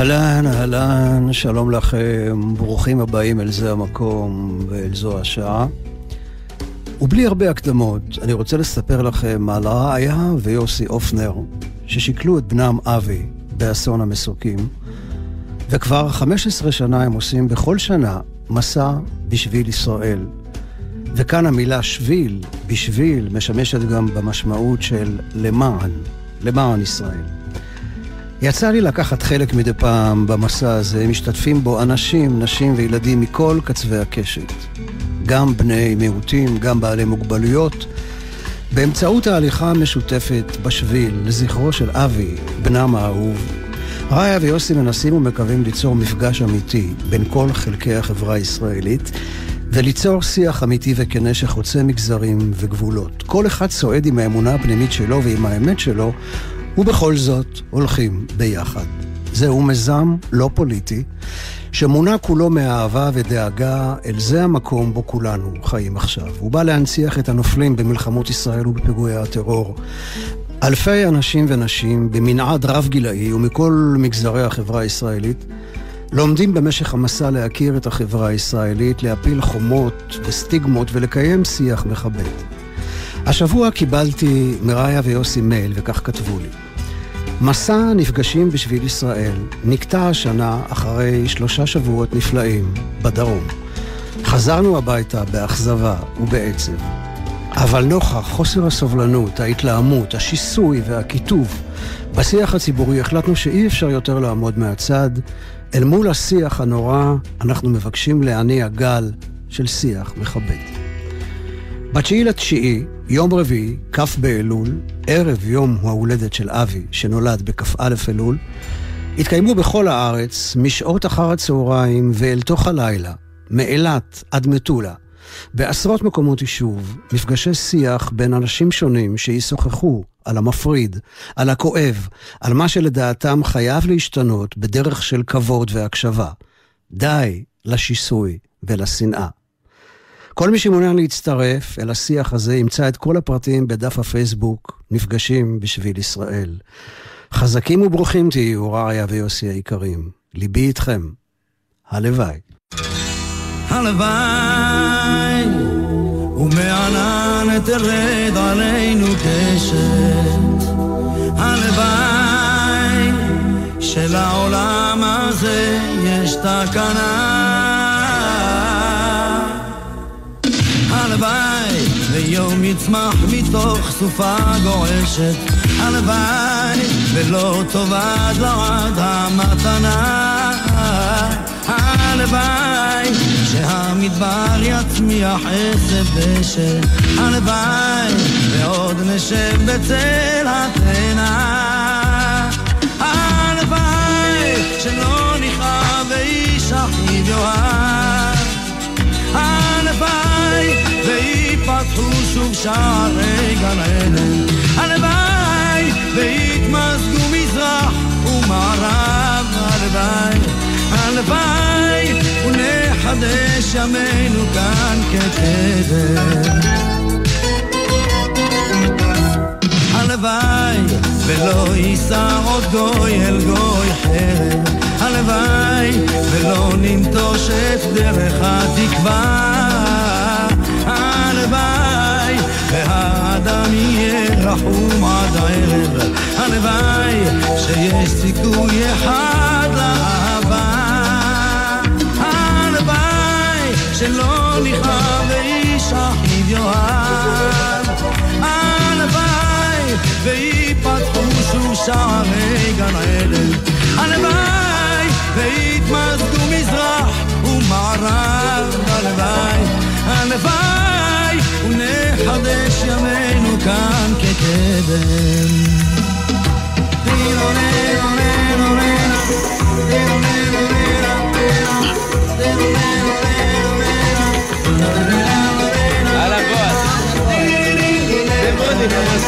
אהלן, אהלן, שלום לכם, ברוכים הבאים אל זה המקום ואל זו השעה. ובלי הרבה הקדמות, אני רוצה לספר לכם על רעיה ויוסי אופנר, ששיקלו את בנם אבי באסון המסוקים, וכבר 15 שנה הם עושים בכל שנה מסע בשביל ישראל. וכאן המילה שביל, בשביל, משמשת גם במשמעות של למען, למען ישראל. יצא לי לקחת חלק מדי פעם במסע הזה, משתתפים בו אנשים, נשים וילדים מכל קצווי הקשת. גם בני מיעוטים, גם בעלי מוגבלויות, באמצעות ההליכה המשותפת בשביל לזכרו של אבי, בנם האהוב. רעיה ויוסי מנסים ומקווים ליצור מפגש אמיתי בין כל חלקי החברה הישראלית, וליצור שיח אמיתי וכנה שחוצה מגזרים וגבולות. כל אחד צועד עם האמונה הפנימית שלו ועם האמת שלו, ובכל זאת הולכים ביחד. זהו מיזם לא פוליטי, שמונע כולו מאהבה ודאגה אל זה המקום בו כולנו חיים עכשיו. הוא בא להנציח את הנופלים במלחמות ישראל ובפיגועי הטרור. אלפי אנשים ונשים במנעד רב גילאי ומכל מגזרי החברה הישראלית לומדים במשך המסע להכיר את החברה הישראלית, להפיל חומות וסטיגמות ולקיים שיח מכבד. השבוע קיבלתי מריה ויוסי מייל, וכך כתבו לי: מסע נפגשים בשביל ישראל נקטע השנה אחרי שלושה שבועות נפלאים בדרום. חזרנו הביתה באכזבה ובעצב. אבל נוכח חוסר הסובלנות, ההתלהמות, השיסוי והקיטוב בשיח הציבורי החלטנו שאי אפשר יותר לעמוד מהצד. אל מול השיח הנורא אנחנו מבקשים להניע גל של שיח מכבד. בתשיעי לתשיעי, יום רביעי, כ' באלול, ערב יום ההולדת של אבי, שנולד בכ"א אלול, התקיימו בכל הארץ, משעות אחר הצהריים ואל תוך הלילה, מאילת עד מטולה, בעשרות מקומות יישוב, מפגשי שיח בין אנשים שונים שישוחחו על המפריד, על הכואב, על מה שלדעתם חייב להשתנות בדרך של כבוד והקשבה. די לשיסוי ולשנאה. כל מי שמעוניין להצטרף אל השיח הזה ימצא את כל הפרטים בדף הפייסבוק, נפגשים בשביל ישראל. חזקים וברוכים תהיו, רעיה ויוסי היקרים. ליבי איתכם. הלוואי. הלוואי, ומענן תרד עלינו קשת. הלוואי, שלעולם הזה יש תקנה. ויום יצמח מתוך סופה גועשת הלוואי ולא תאבד לעד המתנה. הלוואי שהמדבר יצמיח עשב דשא הלוואי ועוד נשב בצל התאנה. הלוואי שלא נכאב ואיש אחיו יאהב. הלוואי ויפתחו שוב שערי גן עדן. הלוואי ויתמזגו מזרח ומערב. הלוואי, הלוואי ונחדש ימינו כאן כתדר. הלוואי ולא יישא עוד גוי אל גוי חרב. הלוואי ולא ננטוש את דרך התקווה. הלוואי והאדם יהיה רחום עד הערב. הלוואי שיש סיכוי אחד לאהבה. הלוואי שלא נכאב ואיש אחיו יאהב הלוואי ויפתחו שוב שערי גן עדן. הלוואי ויתמזגו מזרח ומערב. הלוואי הלוואי אולי ונחדש ימינו כאן כקדם. על הבוס. זה מוזיקה מוזיקה.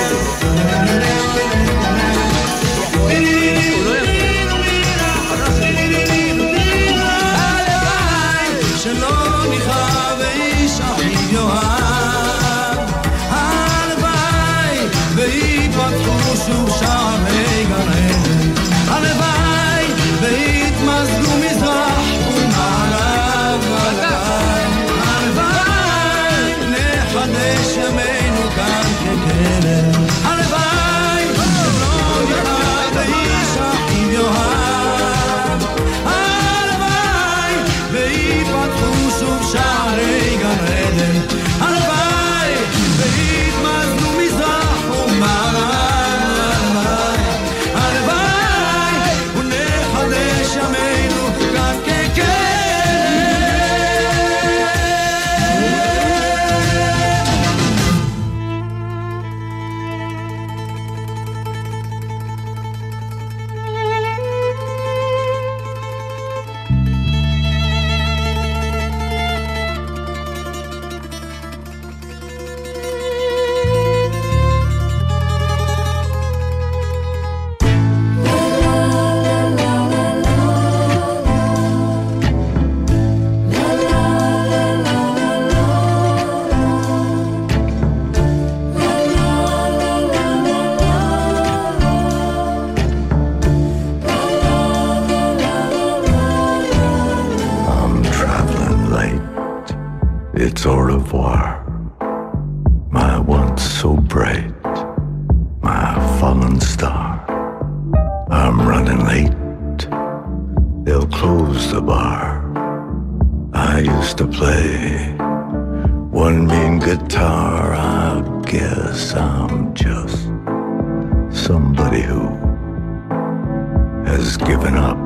Given up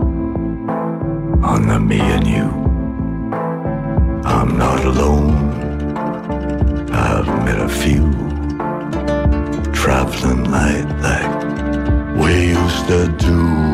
on the me and you. I'm not alone. I've met a few traveling light like we used to do.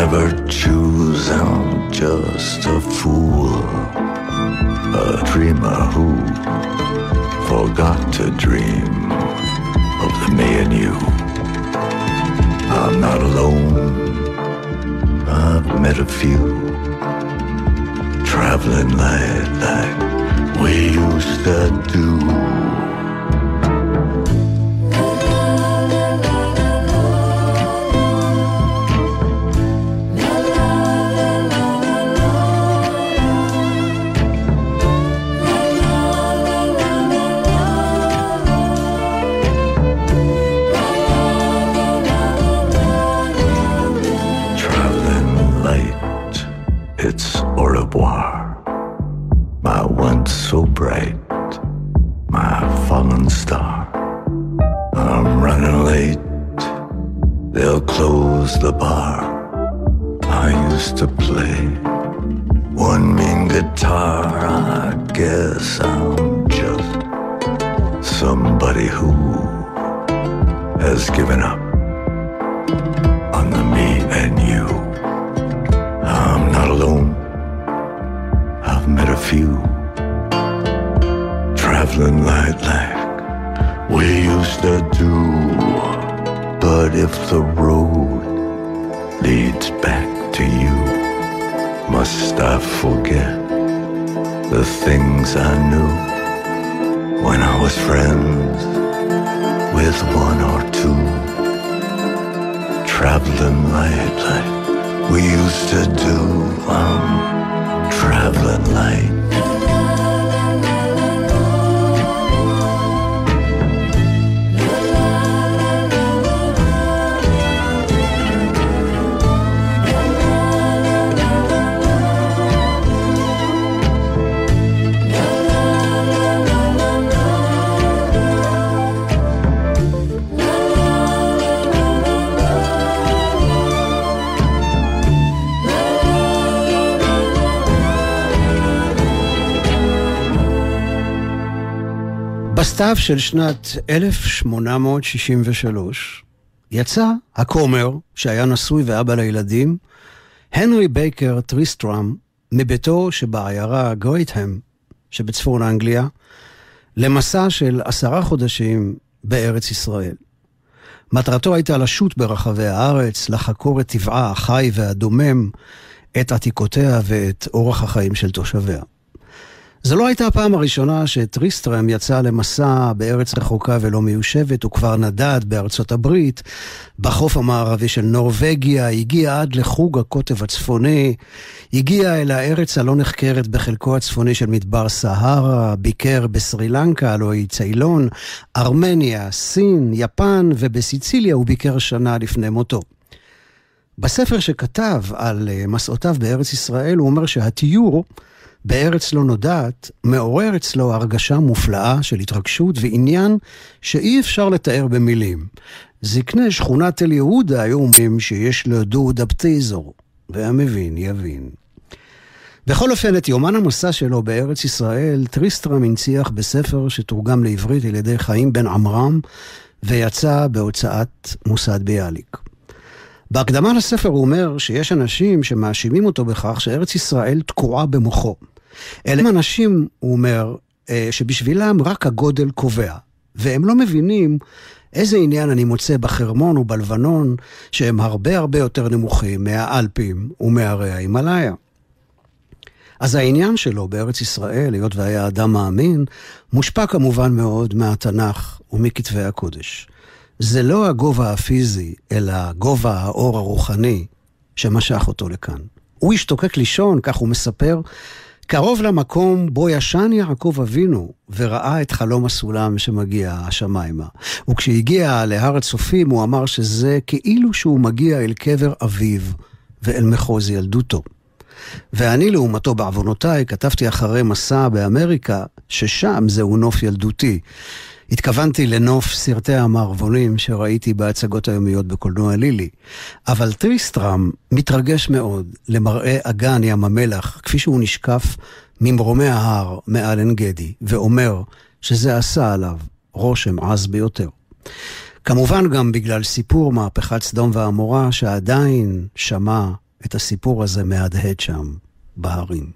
Never choose. I'm just a fool, a dreamer who forgot to dream of the me and you. I'm not alone. I've met a few traveling light like we used to do. Close the bar. I used to play one mean guitar. I guess I'm just somebody who has given up on the me and you. I'm not alone. I've met a few traveling light like we used to do. But if the road leads back to you, must I forget the things I knew when I was friends with one or two? traveling light like we used to do. I'm traveling light. בסתיו של שנת 1863 יצא הכומר, שהיה נשוי ואבא לילדים, הנרי בייקר טריסטרם, מביתו שבעיירה גרייטהם שבצפון אנגליה, למסע של עשרה חודשים בארץ ישראל. מטרתו הייתה לשוט ברחבי הארץ, לחקור את טבעה החי והדומם, את עתיקותיה ואת אורח החיים של תושביה. זו לא הייתה הפעם הראשונה שטריסטרם יצא למסע בארץ רחוקה ולא מיושבת, הוא כבר נדד בארצות הברית, בחוף המערבי של נורבגיה, הגיע עד לחוג הקוטב הצפוני, הגיע אל הארץ הלא נחקרת בחלקו הצפוני של מדבר סהרה, ביקר בסרי לנקה, הלוא היא ציילון, ארמניה, סין, יפן, ובסיציליה הוא ביקר שנה לפני מותו. בספר שכתב על מסעותיו בארץ ישראל, הוא אומר שהתיור בארץ לא נודעת, מעורר אצלו הרגשה מופלאה של התרגשות ועניין שאי אפשר לתאר במילים. זקני שכונת תל יהודה היו אומרים שיש לו דודה פטיזור, והמבין יבין. בכל אופן, את יומן המסע שלו בארץ ישראל, טריסטרם הנציח בספר שתורגם לעברית על ידי חיים בן עמרם, ויצא בהוצאת מוסד ביאליק. בהקדמה לספר הוא אומר שיש אנשים שמאשימים אותו בכך שארץ ישראל תקועה במוחו. אלה הם אנשים, הוא אומר, אה, שבשבילם רק הגודל קובע. והם לא מבינים איזה עניין אני מוצא בחרמון ובלבנון, שהם הרבה הרבה יותר נמוכים מהאלפים ומהרי ההימאליה. אז העניין שלו בארץ ישראל, היות והיה אדם מאמין, מושפע כמובן מאוד מהתנ"ך ומכתבי הקודש. זה לא הגובה הפיזי, אלא גובה האור הרוחני שמשך אותו לכאן. הוא השתוקק לישון, כך הוא מספר, קרוב למקום בו ישן יעקב אבינו, וראה את חלום הסולם שמגיע השמיימה. וכשהגיע להר הצופים, הוא אמר שזה כאילו שהוא מגיע אל קבר אביו ואל מחוז ילדותו. ואני, לעומתו, בעוונותיי, כתבתי אחרי מסע באמריקה, ששם זהו נוף ילדותי. התכוונתי לנוף סרטי המערבונים שראיתי בהצגות היומיות בקולנוע לילי. אבל טריסטרם מתרגש מאוד למראה אגן ים המלח, כפי שהוא נשקף ממרומי ההר מעל עין גדי, ואומר שזה עשה עליו רושם עז ביותר. כמובן גם בגלל סיפור מהפכת סדום ועמורה, שעדיין שמע את הסיפור הזה מהדהד שם, בהרים.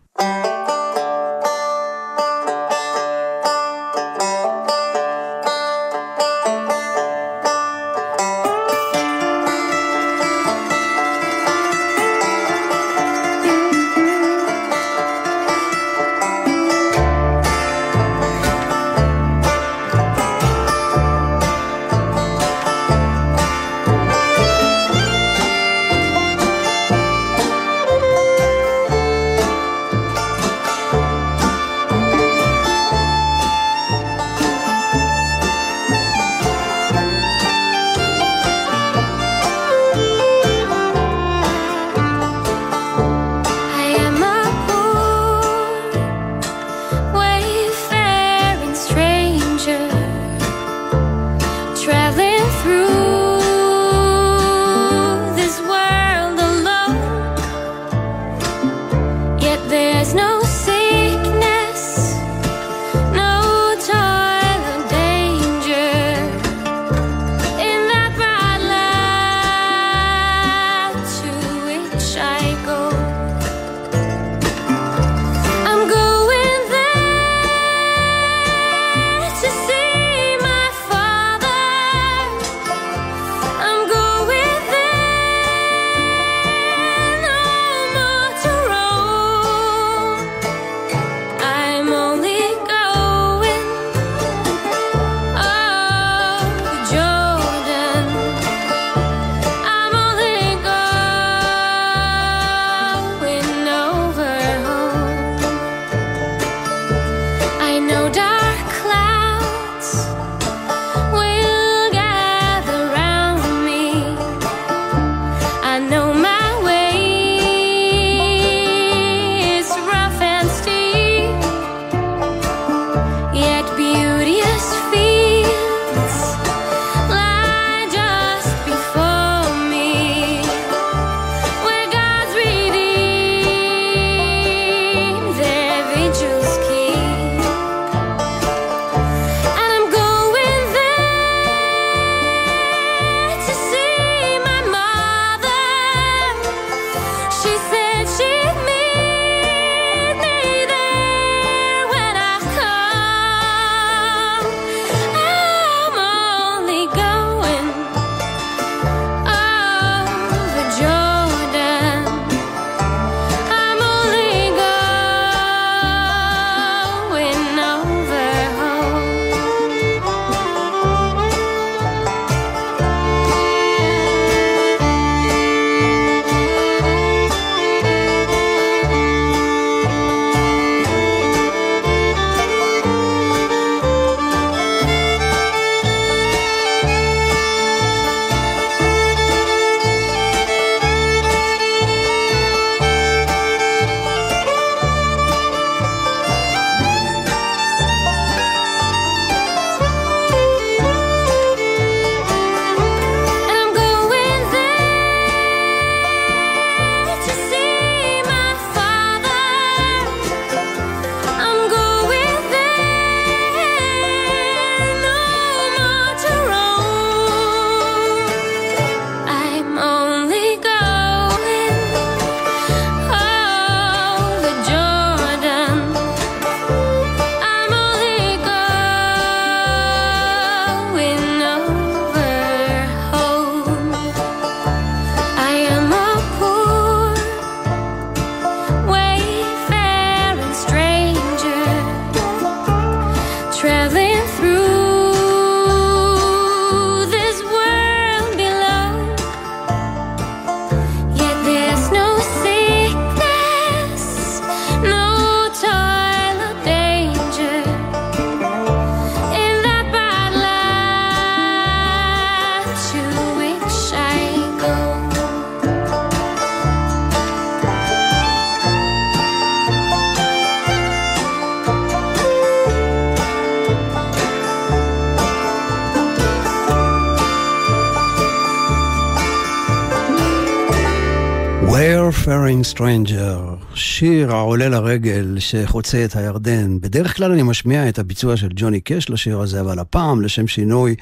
Stranger, שיר העולה לרגל שחוצה את הירדן. בדרך כלל אני משמיע את הביצוע של ג'וני קש לשיר הזה, אבל הפעם, לשם שינוי,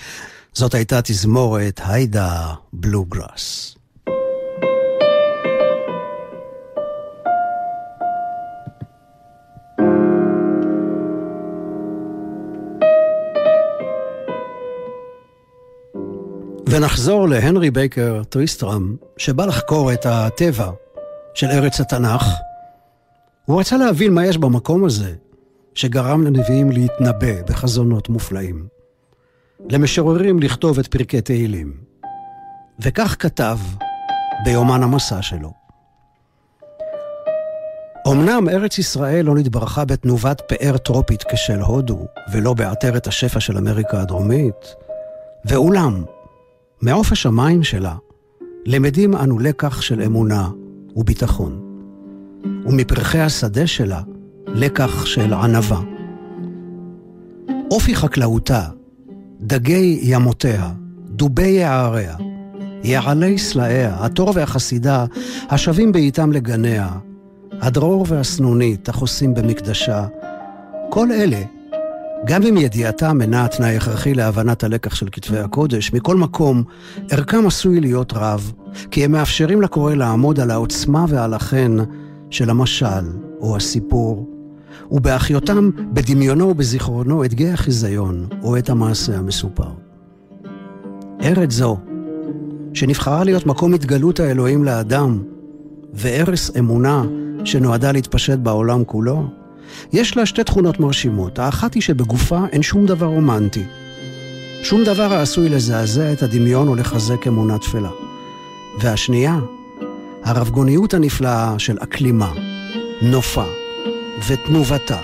זאת הייתה תזמורת Hayde Bluegrass. ונחזור להנרי בייקר טריסטרם, שבא לחקור את הטבע של ארץ התנ"ך. הוא רצה להבין מה יש במקום הזה, שגרם לנביאים להתנבא בחזונות מופלאים. למשוררים לכתוב את פרקי תהילים. וכך כתב ביומן המסע שלו. אמנם ארץ ישראל לא נתברכה בתנובת פאר טרופית כשל הודו, ולא בעטרת השפע של אמריקה הדרומית, ואולם, מעוף השמיים שלה למדים אנו לקח של אמונה וביטחון, ומפרחי השדה שלה לקח של ענווה. אופי חקלאותה, דגי ימותיה, דובי יעריה, יעלי סלעיה, התור והחסידה, השבים בעיתם לגניה, הדרור והסנונית, החוסים במקדשה, כל אלה גם אם ידיעתם אינה תנאי הכרחי להבנת הלקח של כתבי הקודש, מכל מקום, ערכם עשוי להיות רב, כי הם מאפשרים לקורא לעמוד על העוצמה ועל החן של המשל או הסיפור, ובהחיותם בדמיונו ובזיכרונו את גיא החיזיון או את המעשה המסופר. ארץ זו, שנבחרה להיות מקום התגלות האלוהים לאדם, וערש אמונה שנועדה להתפשט בעולם כולו, יש לה שתי תכונות מרשימות. האחת היא שבגופה אין שום דבר רומנטי. שום דבר העשוי לזעזע את הדמיון או לחזק אמונה תפלה. והשנייה, הרבגוניות הנפלאה של אקלימה, נופה ותנובתה,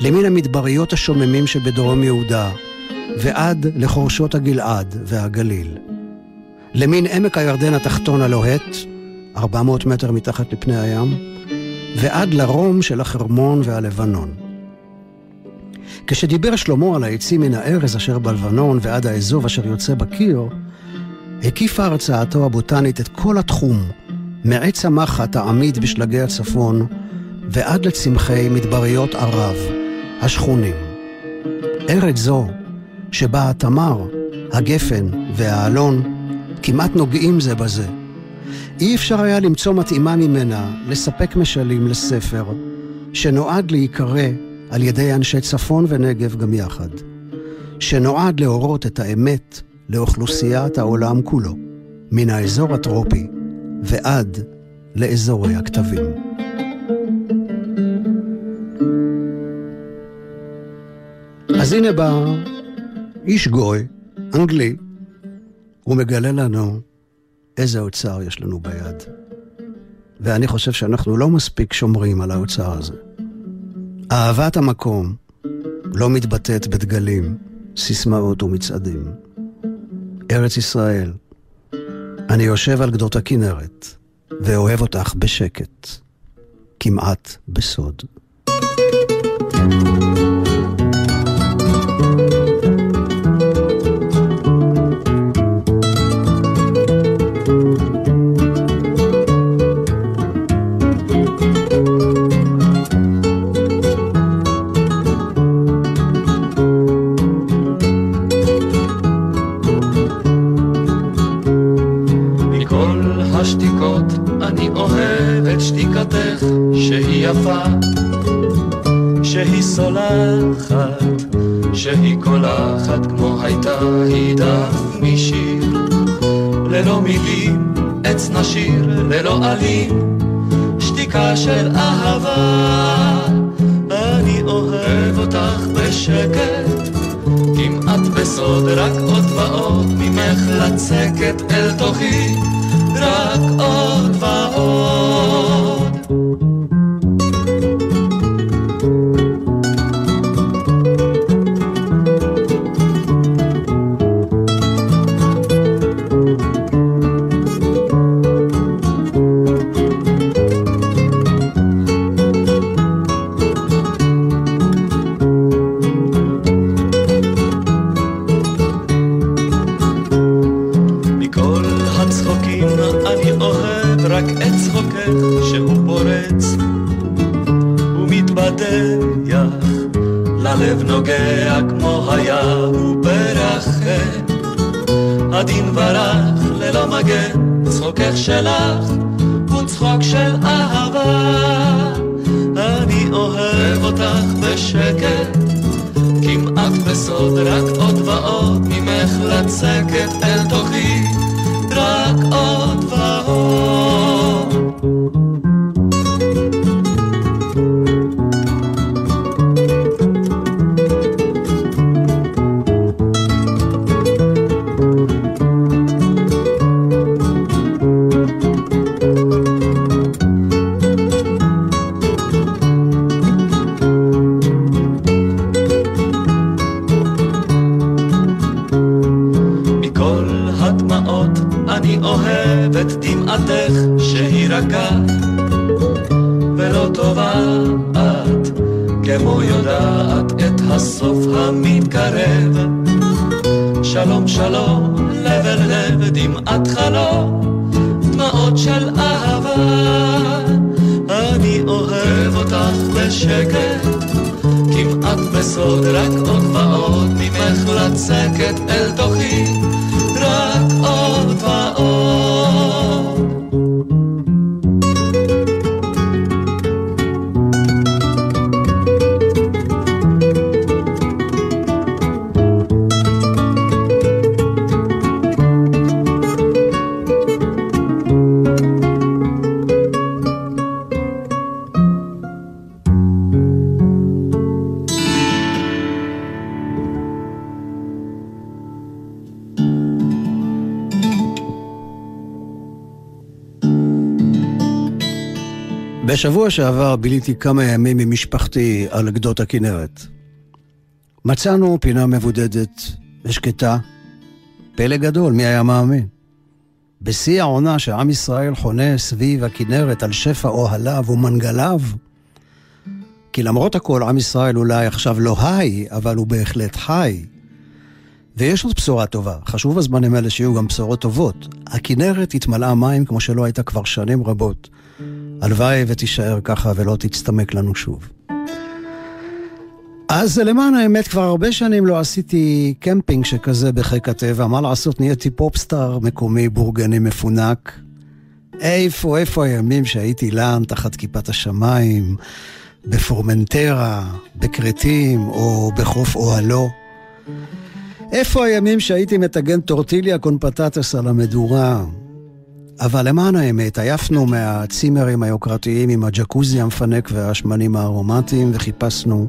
למין המדבריות השוממים שבדרום יהודה, ועד לחורשות הגלעד והגליל. למין עמק הירדן התחתון הלוהט, 400 מטר מתחת לפני הים, ועד לרום של החרמון והלבנון. כשדיבר שלמה על העצים מן הארז אשר בלבנון ועד האזוב אשר יוצא בקיר, הקיפה הרצאתו הבוטנית את כל התחום, מעץ המחט העמיד בשלגי הצפון ועד לצמחי מדבריות ערב, השכונים. ארץ זו, שבה התמר, הגפן והאלון כמעט נוגעים זה בזה, אי אפשר היה למצוא מתאימה ממנה לספק משלים לספר שנועד להיקרא על ידי אנשי צפון ונגב גם יחד, שנועד להורות את האמת לאוכלוסיית העולם כולו, מן האזור הטרופי ועד לאזורי הכתבים. אז הנה בא איש גוי, אנגלי, הוא מגלה לנו איזה אוצר יש לנו ביד. ואני חושב שאנחנו לא מספיק שומרים על האוצר הזה. אהבת המקום לא מתבטאת בדגלים, סיסמאות ומצעדים. ארץ ישראל, אני יושב על גדות הכנרת ואוהב אותך בשקט, כמעט בסוד. thank you של אהבה. בשבוע שעבר ביליתי כמה ימים עם משפחתי על גדות הכנרת. מצאנו פינה מבודדת ושקטה. פלא גדול, מי היה מאמין? בשיא העונה שעם ישראל חונה סביב הכנרת על שפע אוהליו ומנגליו, כי למרות הכל, עם ישראל אולי עכשיו לא היי, אבל הוא בהחלט חי. ויש עוד בשורה טובה, חשוב בזמנים האלה שיהיו גם בשורות טובות. הכנרת התמלאה מים כמו שלא הייתה כבר שנים רבות. הלוואי ותישאר ככה ולא תצטמק לנו שוב. אז למען האמת, כבר הרבה שנים לא עשיתי קמפינג שכזה בחיק הטבע. מה לעשות, נהייתי פופסטאר מקומי בורגני מפונק. איפה, איפה הימים שהייתי לן תחת כיפת השמיים, בפורמנטרה, בכרתים או בחוף אוהלו? איפה הימים שהייתי מטגן טורטיליה קונפטטס על המדורה, אבל למען האמת, עייפנו מהצימרים היוקרתיים עם הג'קוזי המפנק והשמנים הארומטיים וחיפשנו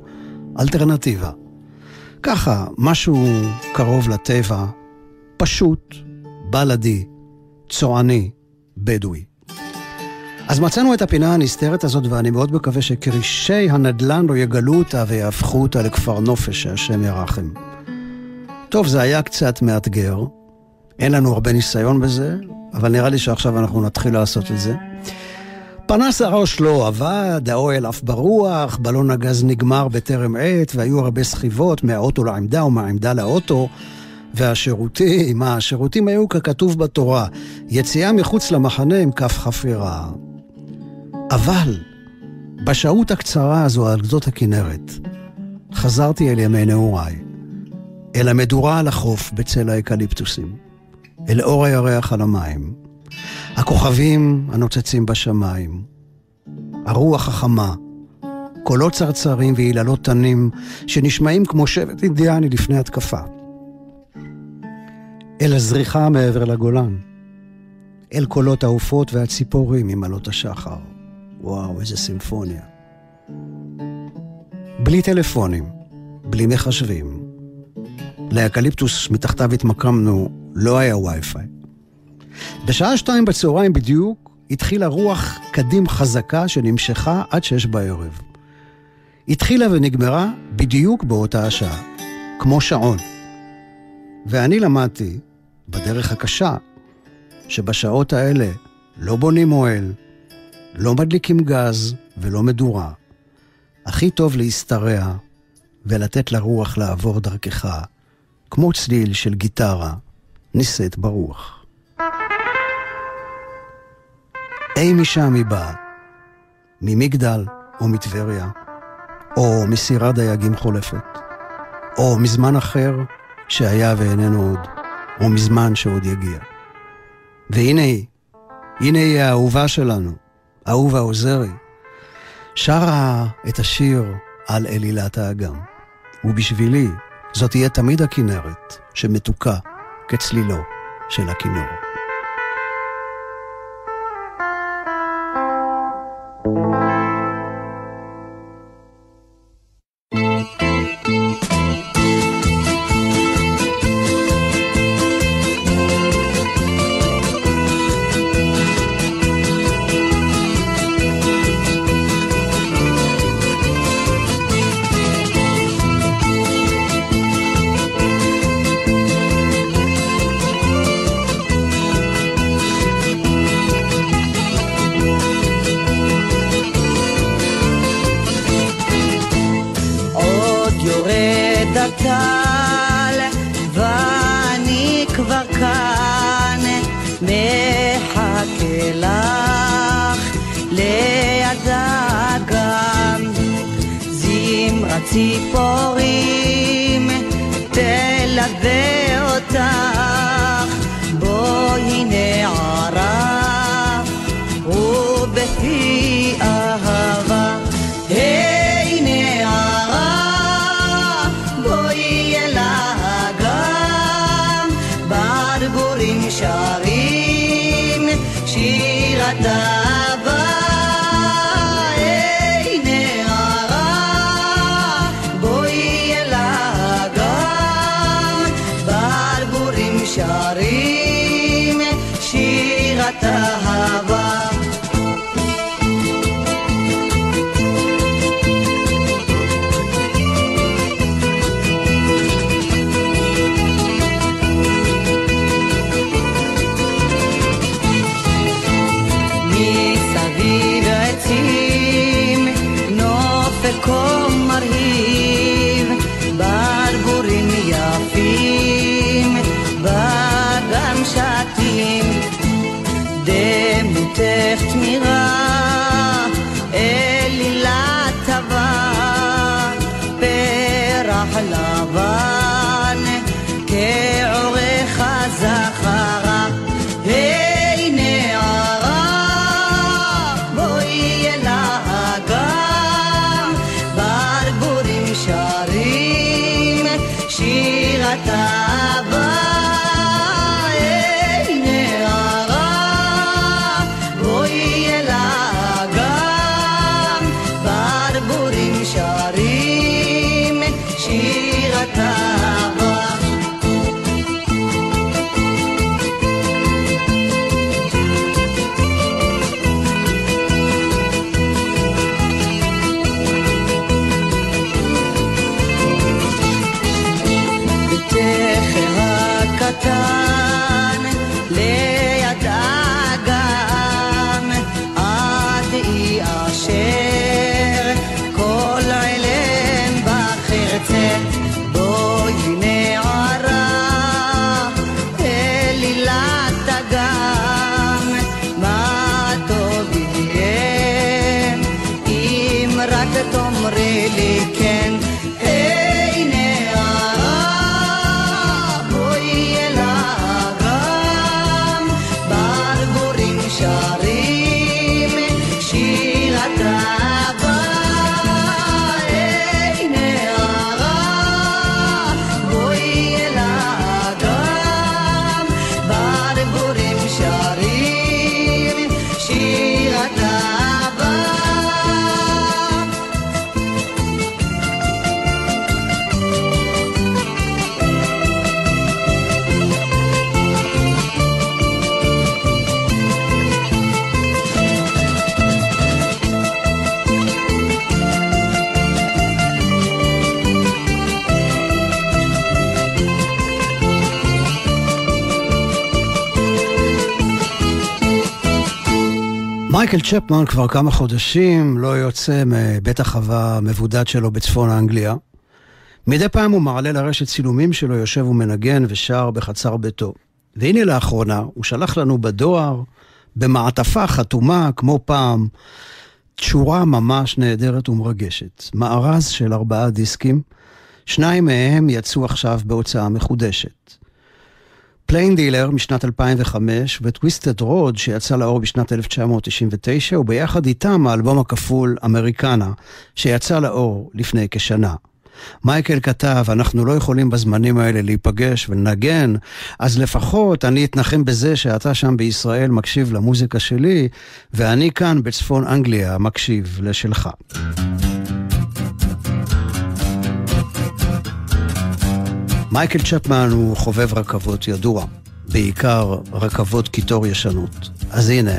אלטרנטיבה. ככה, משהו קרוב לטבע, פשוט, בלאדי, צועני, בדואי. אז מצאנו את הפינה הנסתרת הזאת, ואני מאוד מקווה שכרישי הנדל"ן לא יגלו אותה ויהפכו אותה לכפר נופש, שהשם ירחם. טוב, זה היה קצת מאתגר, אין לנו הרבה ניסיון בזה, אבל נראה לי שעכשיו אנחנו נתחיל לעשות את זה. פנס הראש לא עבד, האוהל עף ברוח, בלון הגז נגמר בטרם עת, והיו הרבה סחיבות מהאוטו לעמדה ומהעמדה לאוטו. והשירותים, מה, השירותים היו ככתוב בתורה, יציאה מחוץ למחנה עם כף חפירה. אבל, בשהות הקצרה הזו על גדות הכנרת, חזרתי אל ימי נעוריי, אל המדורה על החוף בצל האקליפטוסים. אל אור הירח על המים. הכוכבים הנוצצים בשמיים. הרוח החמה. קולות צרצרים ויללות תנים שנשמעים כמו שבט אינדיאני לפני התקפה. אל הזריחה מעבר לגולן. אל קולות העופות והציפורים עם עלות השחר. וואו, איזה סימפוניה. בלי טלפונים, בלי מחשבים. לאקליפטוס מתחתיו התמקמנו לא היה וי-פיי. בשעה שתיים בצהריים בדיוק התחילה רוח קדים חזקה שנמשכה עד שש בערב. התחילה ונגמרה בדיוק באותה השעה, כמו שעון. ואני למדתי, בדרך הקשה, שבשעות האלה לא בונים אוהל, לא מדליקים גז ולא מדורה. הכי טוב להשתרע ולתת לרוח לעבור דרכך, כמו צליל של גיטרה נישאת ברוח. אי משם היא באה, ממגדל או מטבריה, או מסירת דייגים חולפת, או מזמן אחר שהיה ואיננו עוד, או מזמן שעוד יגיע. והנה היא, הנה היא האהובה שלנו, אהובה עוזרי, שרה את השיר על אלילת האגם. ובשבילי זאת תהיה תמיד הכנרת שמתוקה כצלילו של הכינור. ציפורים תלווה מייקל צ'פמן כבר כמה חודשים לא יוצא מבית החווה המבודד שלו בצפון אנגליה. מדי פעם הוא מעלה לרשת צילומים שלו יושב ומנגן ושר בחצר ביתו. והנה לאחרונה הוא שלח לנו בדואר, במעטפה חתומה כמו פעם, שורה ממש נהדרת ומרגשת. מארז של ארבעה דיסקים, שניים מהם יצאו עכשיו בהוצאה מחודשת. Plaindealer משנת 2005 ו Twisted Road שיצא לאור בשנת 1999 וביחד איתם האלבום הכפול Americana שיצא לאור לפני כשנה. מייקל כתב, אנחנו לא יכולים בזמנים האלה להיפגש ולנגן, אז לפחות אני אתנחם בזה שאתה שם בישראל מקשיב למוזיקה שלי, ואני כאן בצפון אנגליה מקשיב לשלך. מייקל צ'פמן הוא חובב רכבות ידוע, בעיקר רכבות קיטור ישנות. אז הנה,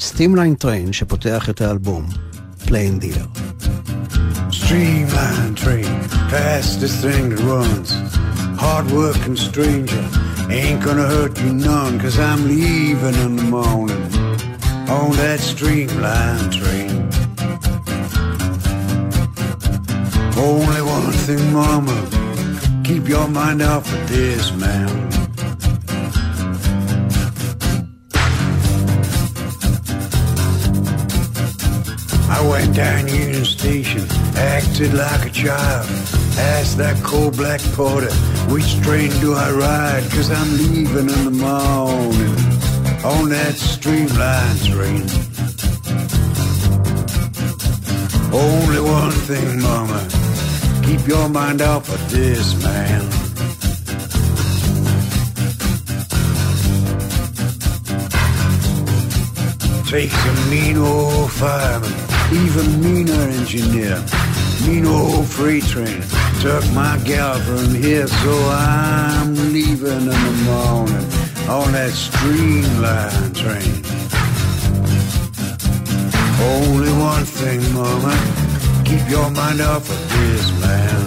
Streamline Train שפותח את האלבום, Plaindealer. Streamline train, fastest thing that runs. Hard working stranger, ain't gonna hurt you none, cause I'm leaving in the morning on that streamline train. Only one thing, mama, keep your mind off of this, man. I went down Union Station, acted like a child. Asked that cold black porter, which train do I ride? Cause I'm leaving in the morning on that streamline train. Only one thing, mama, keep your mind off of this, man. Takes a mean old fireman even meaner engineer, mean old freight train. Took my gal from here, so I'm leaving in the morning on that streamline train. Only one thing, mama, keep your mind off of this man.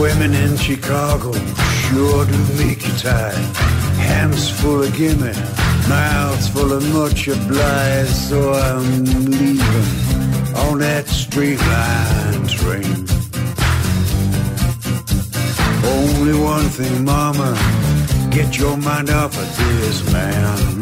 Women in Chicago sure do make you tired. Hands full of gimme, mouths full of much oblige, so I'm leaving on that streamline train. Only one thing, mama, get your mind off of this man.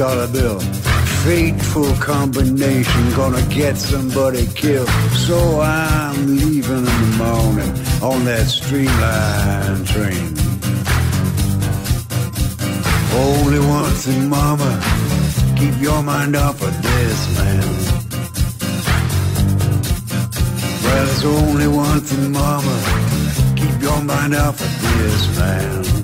Dollar bill. Fateful combination, gonna get somebody killed. So I'm leaving in the morning on that streamline train. Only one thing, mama, keep your mind off of this man. Well, there's only one thing, mama, keep your mind off of this man.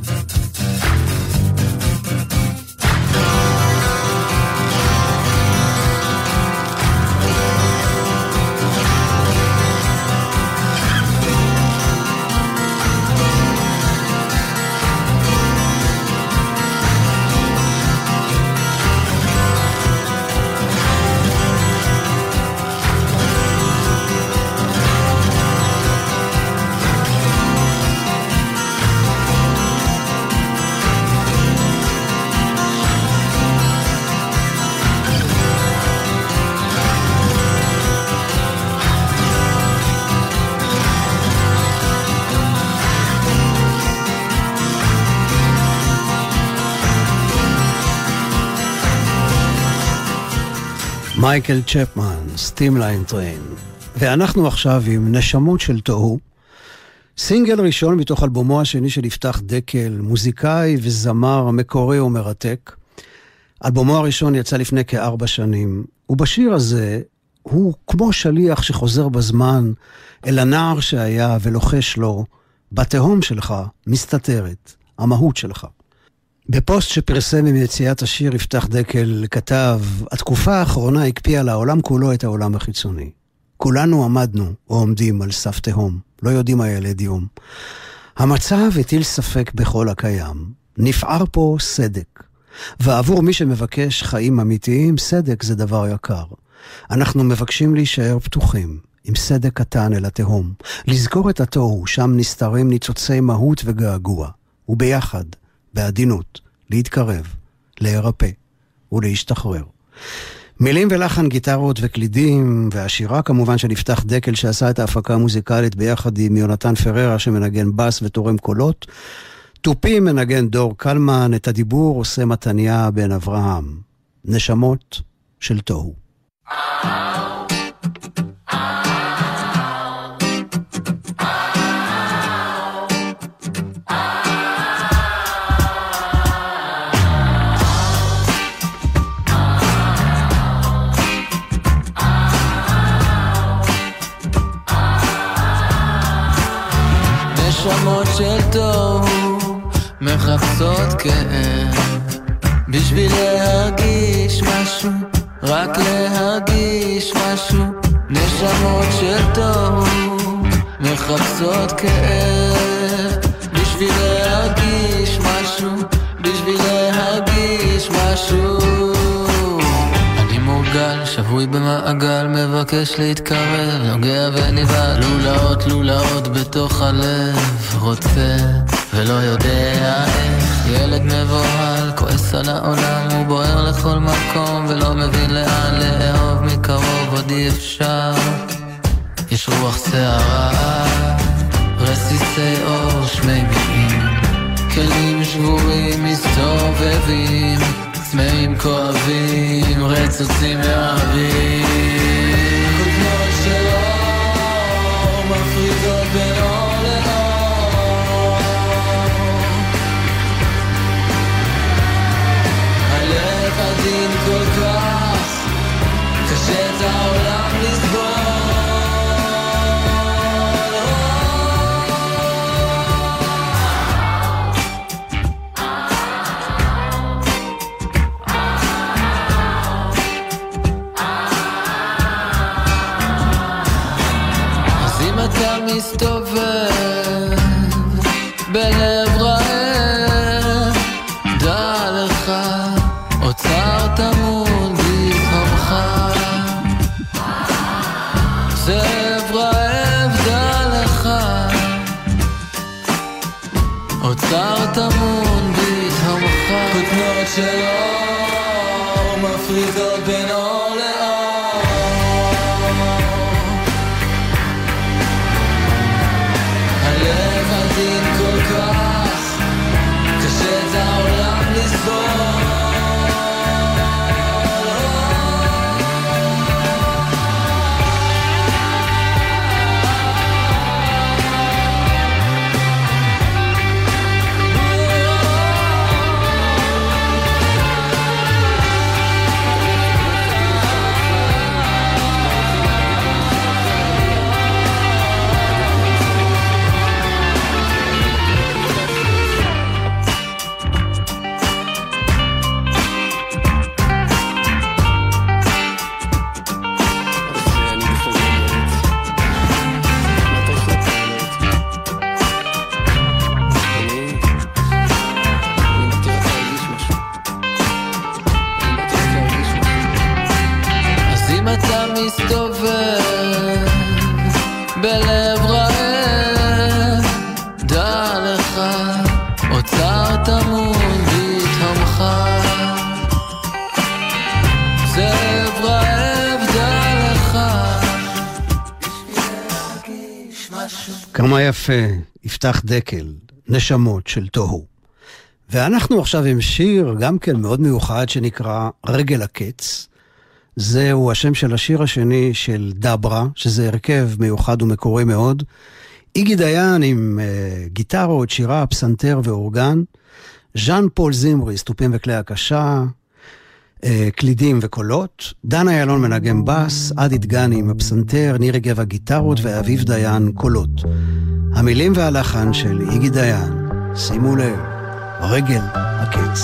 מייקל צ'פמן, Streamline Train. ואנחנו עכשיו עם נשמות של תוהו. סינגל ראשון מתוך אלבומו השני של יפתח דקל, מוזיקאי וזמר מקורי ומרתק. אלבומו הראשון יצא לפני כארבע שנים, ובשיר הזה הוא כמו שליח שחוזר בזמן אל הנער שהיה ולוחש לו, בתהום שלך מסתתרת, המהות שלך. בפוסט שפרסם עם יציאת השיר יפתח דקל כתב, התקופה האחרונה הקפיאה לעולם כולו את העולם החיצוני. כולנו עמדנו או עומדים על סף תהום, לא יודעים מה ילד יום. המצב הטיל ספק בכל הקיים. נפער פה סדק. ועבור מי שמבקש חיים אמיתיים, סדק זה דבר יקר. אנחנו מבקשים להישאר פתוחים, עם סדק קטן אל התהום, לזכור את התוהו, שם נסתרים ניצוצי מהות וגעגוע, וביחד, בעדינות, להתקרב, להירפא ולהשתחרר. מילים ולחן, גיטרות וקלידים, והשירה כמובן של יפתח דקל שעשה את ההפקה המוזיקלית ביחד עם יונתן פררה שמנגן בס ותורם קולות. תופים מנגן דור קלמן, את הדיבור עושה מתניה בן אברהם. נשמות של תוהו. מחפשות כאב בשביל להרגיש משהו, רק להרגיש משהו. נשמות של תוהו מחפשות כאב בשביל להרגיש שבוי במעגל, מבקש להתקרב, נוגע ונבהל, לולאות לולאות בתוך הלב, רוצה ולא יודע איך, ילד מבוהל, כועס על העולם, הוא בוער לכל מקום, ולא מבין לאן לאהוב מקרוב, עוד אי אפשר, יש רוח סערה, רסיסי אור שמימיים, כלים שבורים מסתובבים, צמאים כואבים, רצוצים מאוהבים. כותנות של מפרידות over יפה, יפתח דקל, נשמות של תוהו. ואנחנו עכשיו עם שיר גם כן מאוד מיוחד שנקרא רגל הקץ. זהו השם של השיר השני של דברה, שזה הרכב מיוחד ומקורי מאוד. איגי דיין עם uh, גיטרות, שירה, פסנתר ואורגן. ז'אן פול זימרי, סטופים וכלי הקשה, קלידים וקולות. דן איילון מנגן בס, עדי דגני עם הפסנתר, ניר רגב הגיטרות ואביב דיין קולות. המילים והלחן של איגי דיין, שימו לב, רגל הקץ.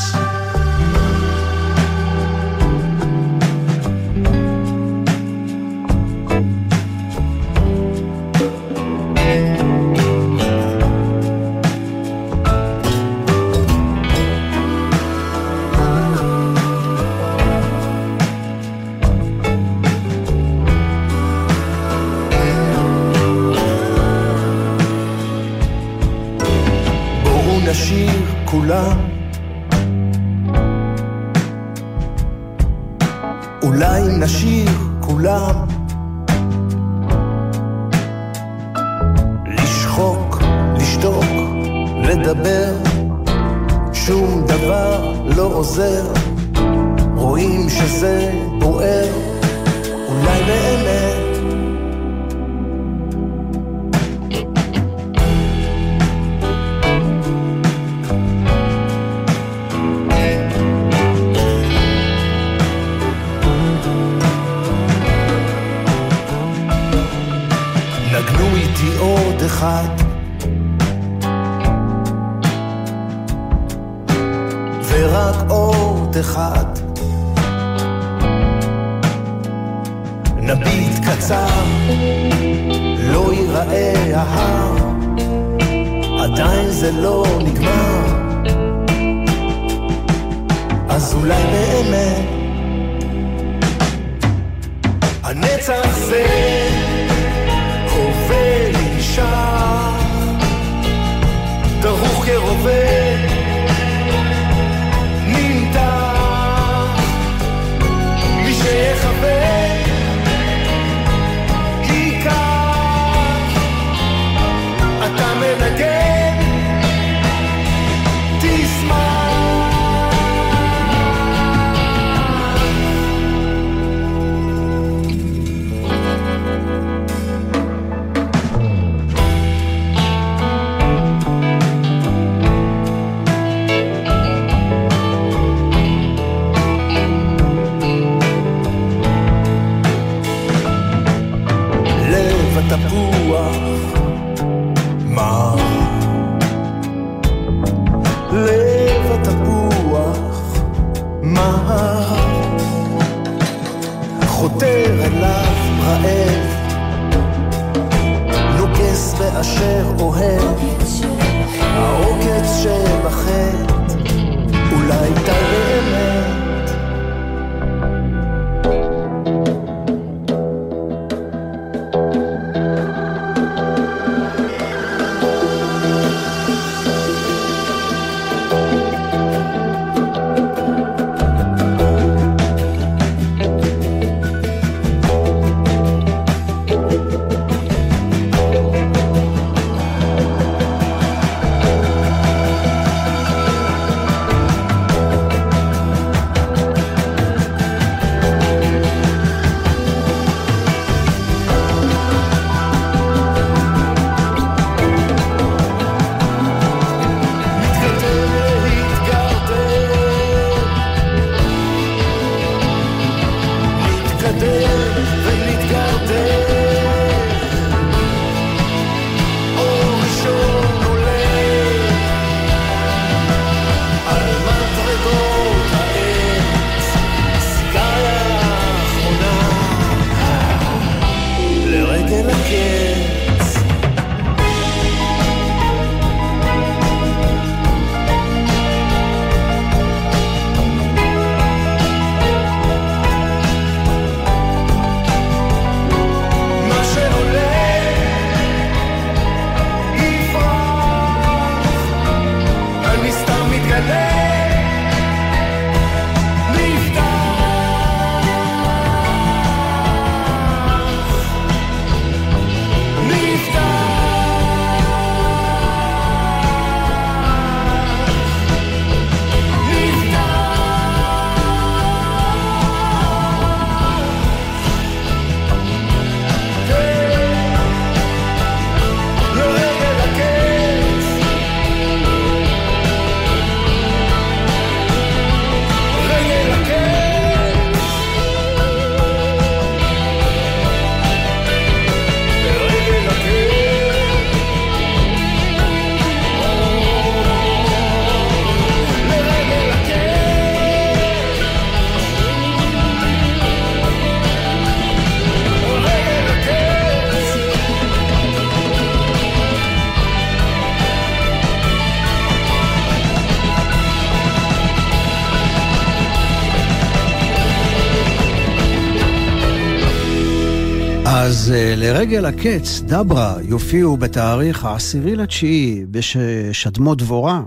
לרגל הקץ, דברה יופיעו בתאריך העשירי לתשיעי בשדמות דבורה,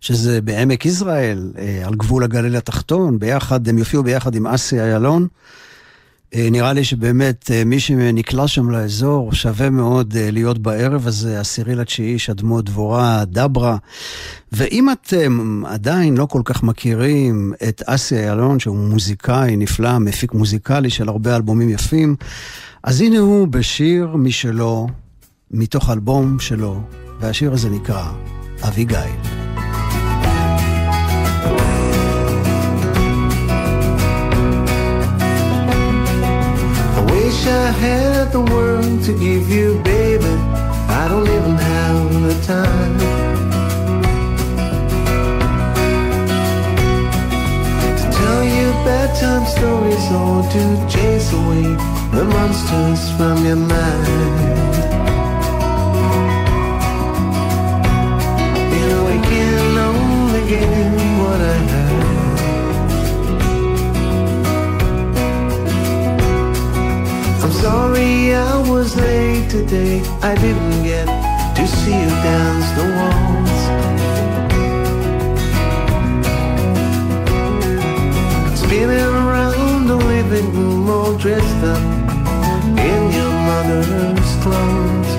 שזה בעמק יזרעאל, אה, על גבול הגליל התחתון, ביחד, הם יופיעו ביחד עם אסי איילון. אה, נראה לי שבאמת אה, מי שנקלע שם לאזור, שווה מאוד להיות בערב הזה, עשירי לתשיעי, שדמו דבורה, דברה. ואם אתם עדיין לא כל כך מכירים את אסי איילון, שהוא מוזיקאי נפלא, מפיק מוזיקלי של הרבה אלבומים יפים, אז הנה הוא בשיר משלו, מתוך אלבום שלו, והשיר הזה נקרא אביגיל. wish I had the world to give you, baby. I don't even have the time. Bedtime stories or to chase away the monsters from your mind. You know, I can only give what I have. I'm sorry I was late today. I didn't get to see you dance the waltz. Spinning around the living room all dressed up in your mother's clothes.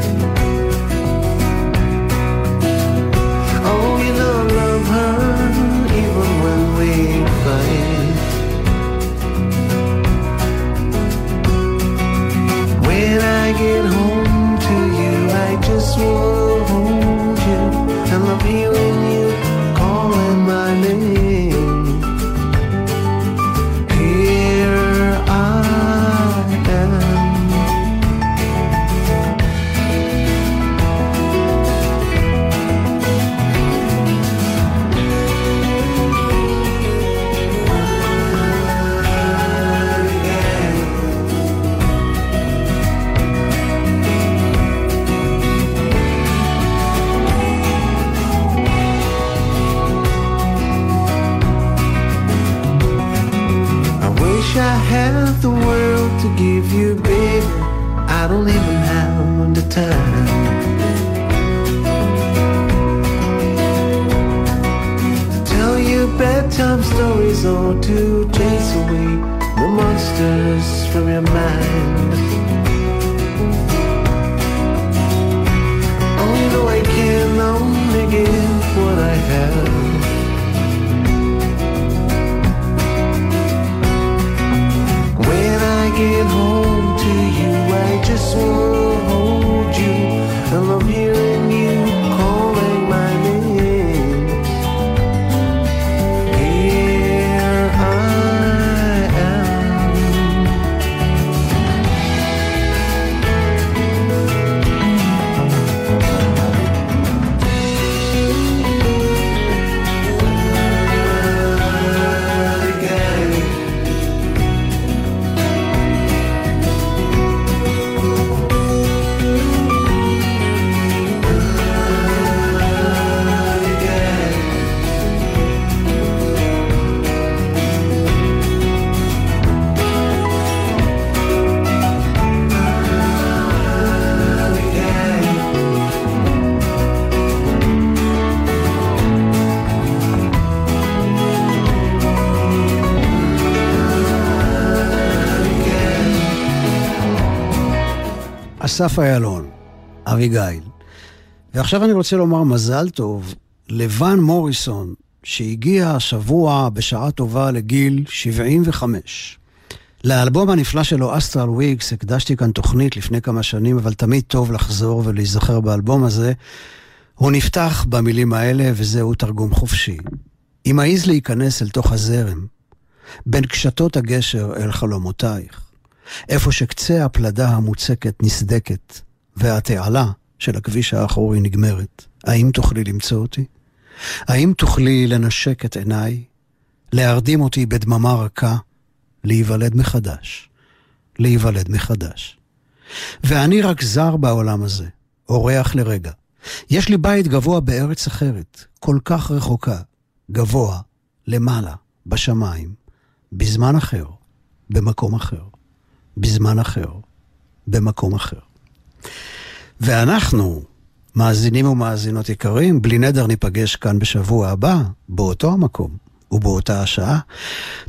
Oh, you know I love her even when we fight. When I get home אסף איילון, אביגיל. ועכשיו אני רוצה לומר מזל טוב לבן מוריסון, שהגיע השבוע בשעה טובה לגיל 75. לאלבום הנפלא שלו, אסטרל וויקס, הקדשתי כאן תוכנית לפני כמה שנים, אבל תמיד טוב לחזור ולהיזכר באלבום הזה. הוא נפתח במילים האלה, וזהו תרגום חופשי. אם העז להיכנס אל תוך הזרם, בין קשתות הגשר אל חלומותייך, איפה שקצה הפלדה המוצקת נסדקת, והתעלה של הכביש האחורי נגמרת, האם תוכלי למצוא אותי? האם תוכלי לנשק את עיניי, להרדים אותי בדממה רכה, להיוולד מחדש, להיוולד מחדש. ואני רק זר בעולם הזה, אורח לרגע. יש לי בית גבוה בארץ אחרת, כל כך רחוקה, גבוה, למעלה, בשמיים, בזמן אחר, במקום אחר, בזמן אחר, במקום אחר. ואנחנו מאזינים ומאזינות יקרים, בלי נדר ניפגש כאן בשבוע הבא, באותו המקום ובאותה השעה.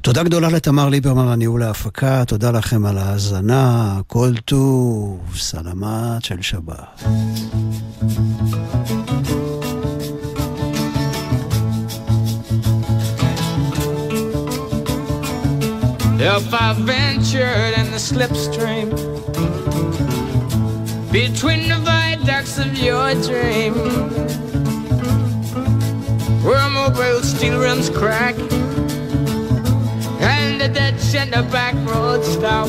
תודה גדולה לתמר ליברמן על ניהול ההפקה, תודה לכם על ההאזנה, כל טוב, סלמת של שבת. If I ventured in the slipstream between the viaducts of your dream, where mobile steel rims crack and the ditch and the back road stop,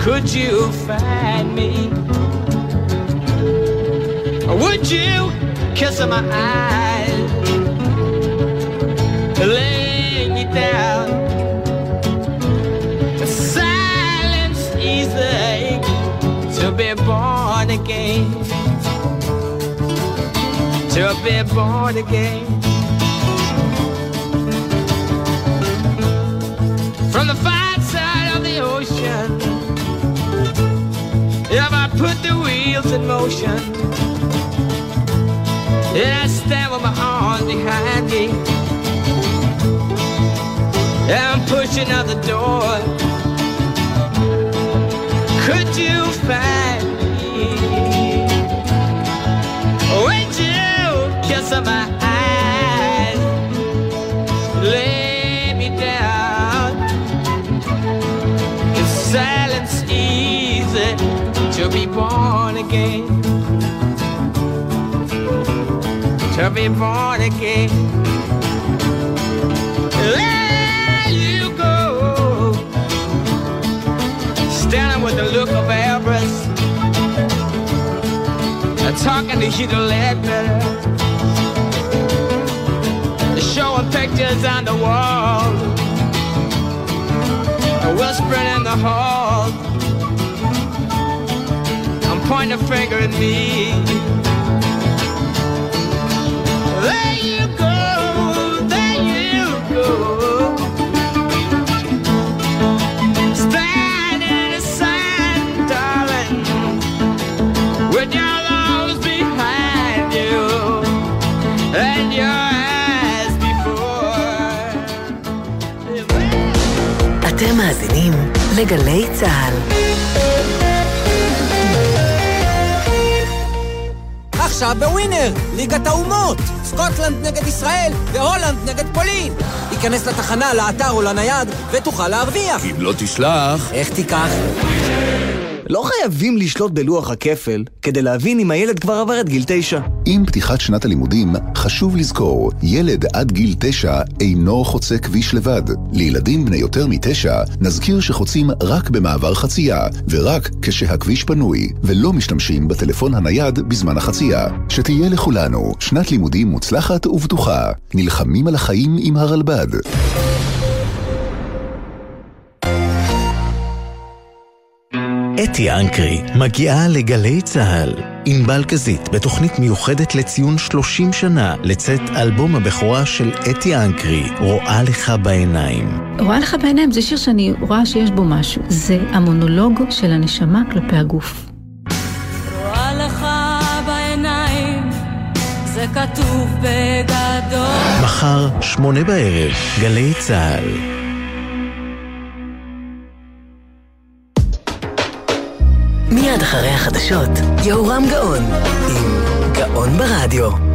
could you find me? Or would you kiss my eyes? Again. To be born again. From the far side of the ocean, if I put the wheels in motion, and I stand with my arms behind me. I'm pushing out the door. Could you find Would you kiss my eyes? Lay me down. Is silence easy to be born again? To be born again. There Talking to Hugh Ledbetter. Showing pictures on the wall. Whispering in the hall. I'm pointing a finger at me. לגלי צה"ל. עכשיו בווינר, ליגת האומות, סקוטלנד נגד ישראל והולנד נגד פולין. היכנס לתחנה, לאתר או לנייד, ותוכל להרוויח. אם לא תשלח... איך תיקח? לא חייבים לשלוט בלוח הכפל כדי להבין אם הילד כבר עבר את גיל תשע. עם פתיחת שנת הלימודים, חשוב לזכור, ילד עד גיל תשע אינו חוצה כביש לבד. לילדים בני יותר מתשע, נזכיר שחוצים רק במעבר חצייה, ורק כשהכביש פנוי, ולא משתמשים בטלפון הנייד בזמן החצייה. שתהיה לכולנו שנת לימודים מוצלחת ובטוחה. נלחמים על החיים עם הרלב"ד. אתי אנקרי מגיעה לגלי צה"ל. ענבל גזית בתוכנית מיוחדת לציון 30 שנה לצאת אלבום הבכורה של אתי אנקרי, רואה לך בעיניים. רואה לך בעיניים זה שיר שאני רואה שיש בו משהו. זה המונולוג של הנשמה כלפי הגוף. רואה לך בעיניים, זה כתוב בגדול. מחר, שמונה בערב, גלי צה"ל. מיד אחרי החדשות, יהורם גאון, עם גאון ברדיו.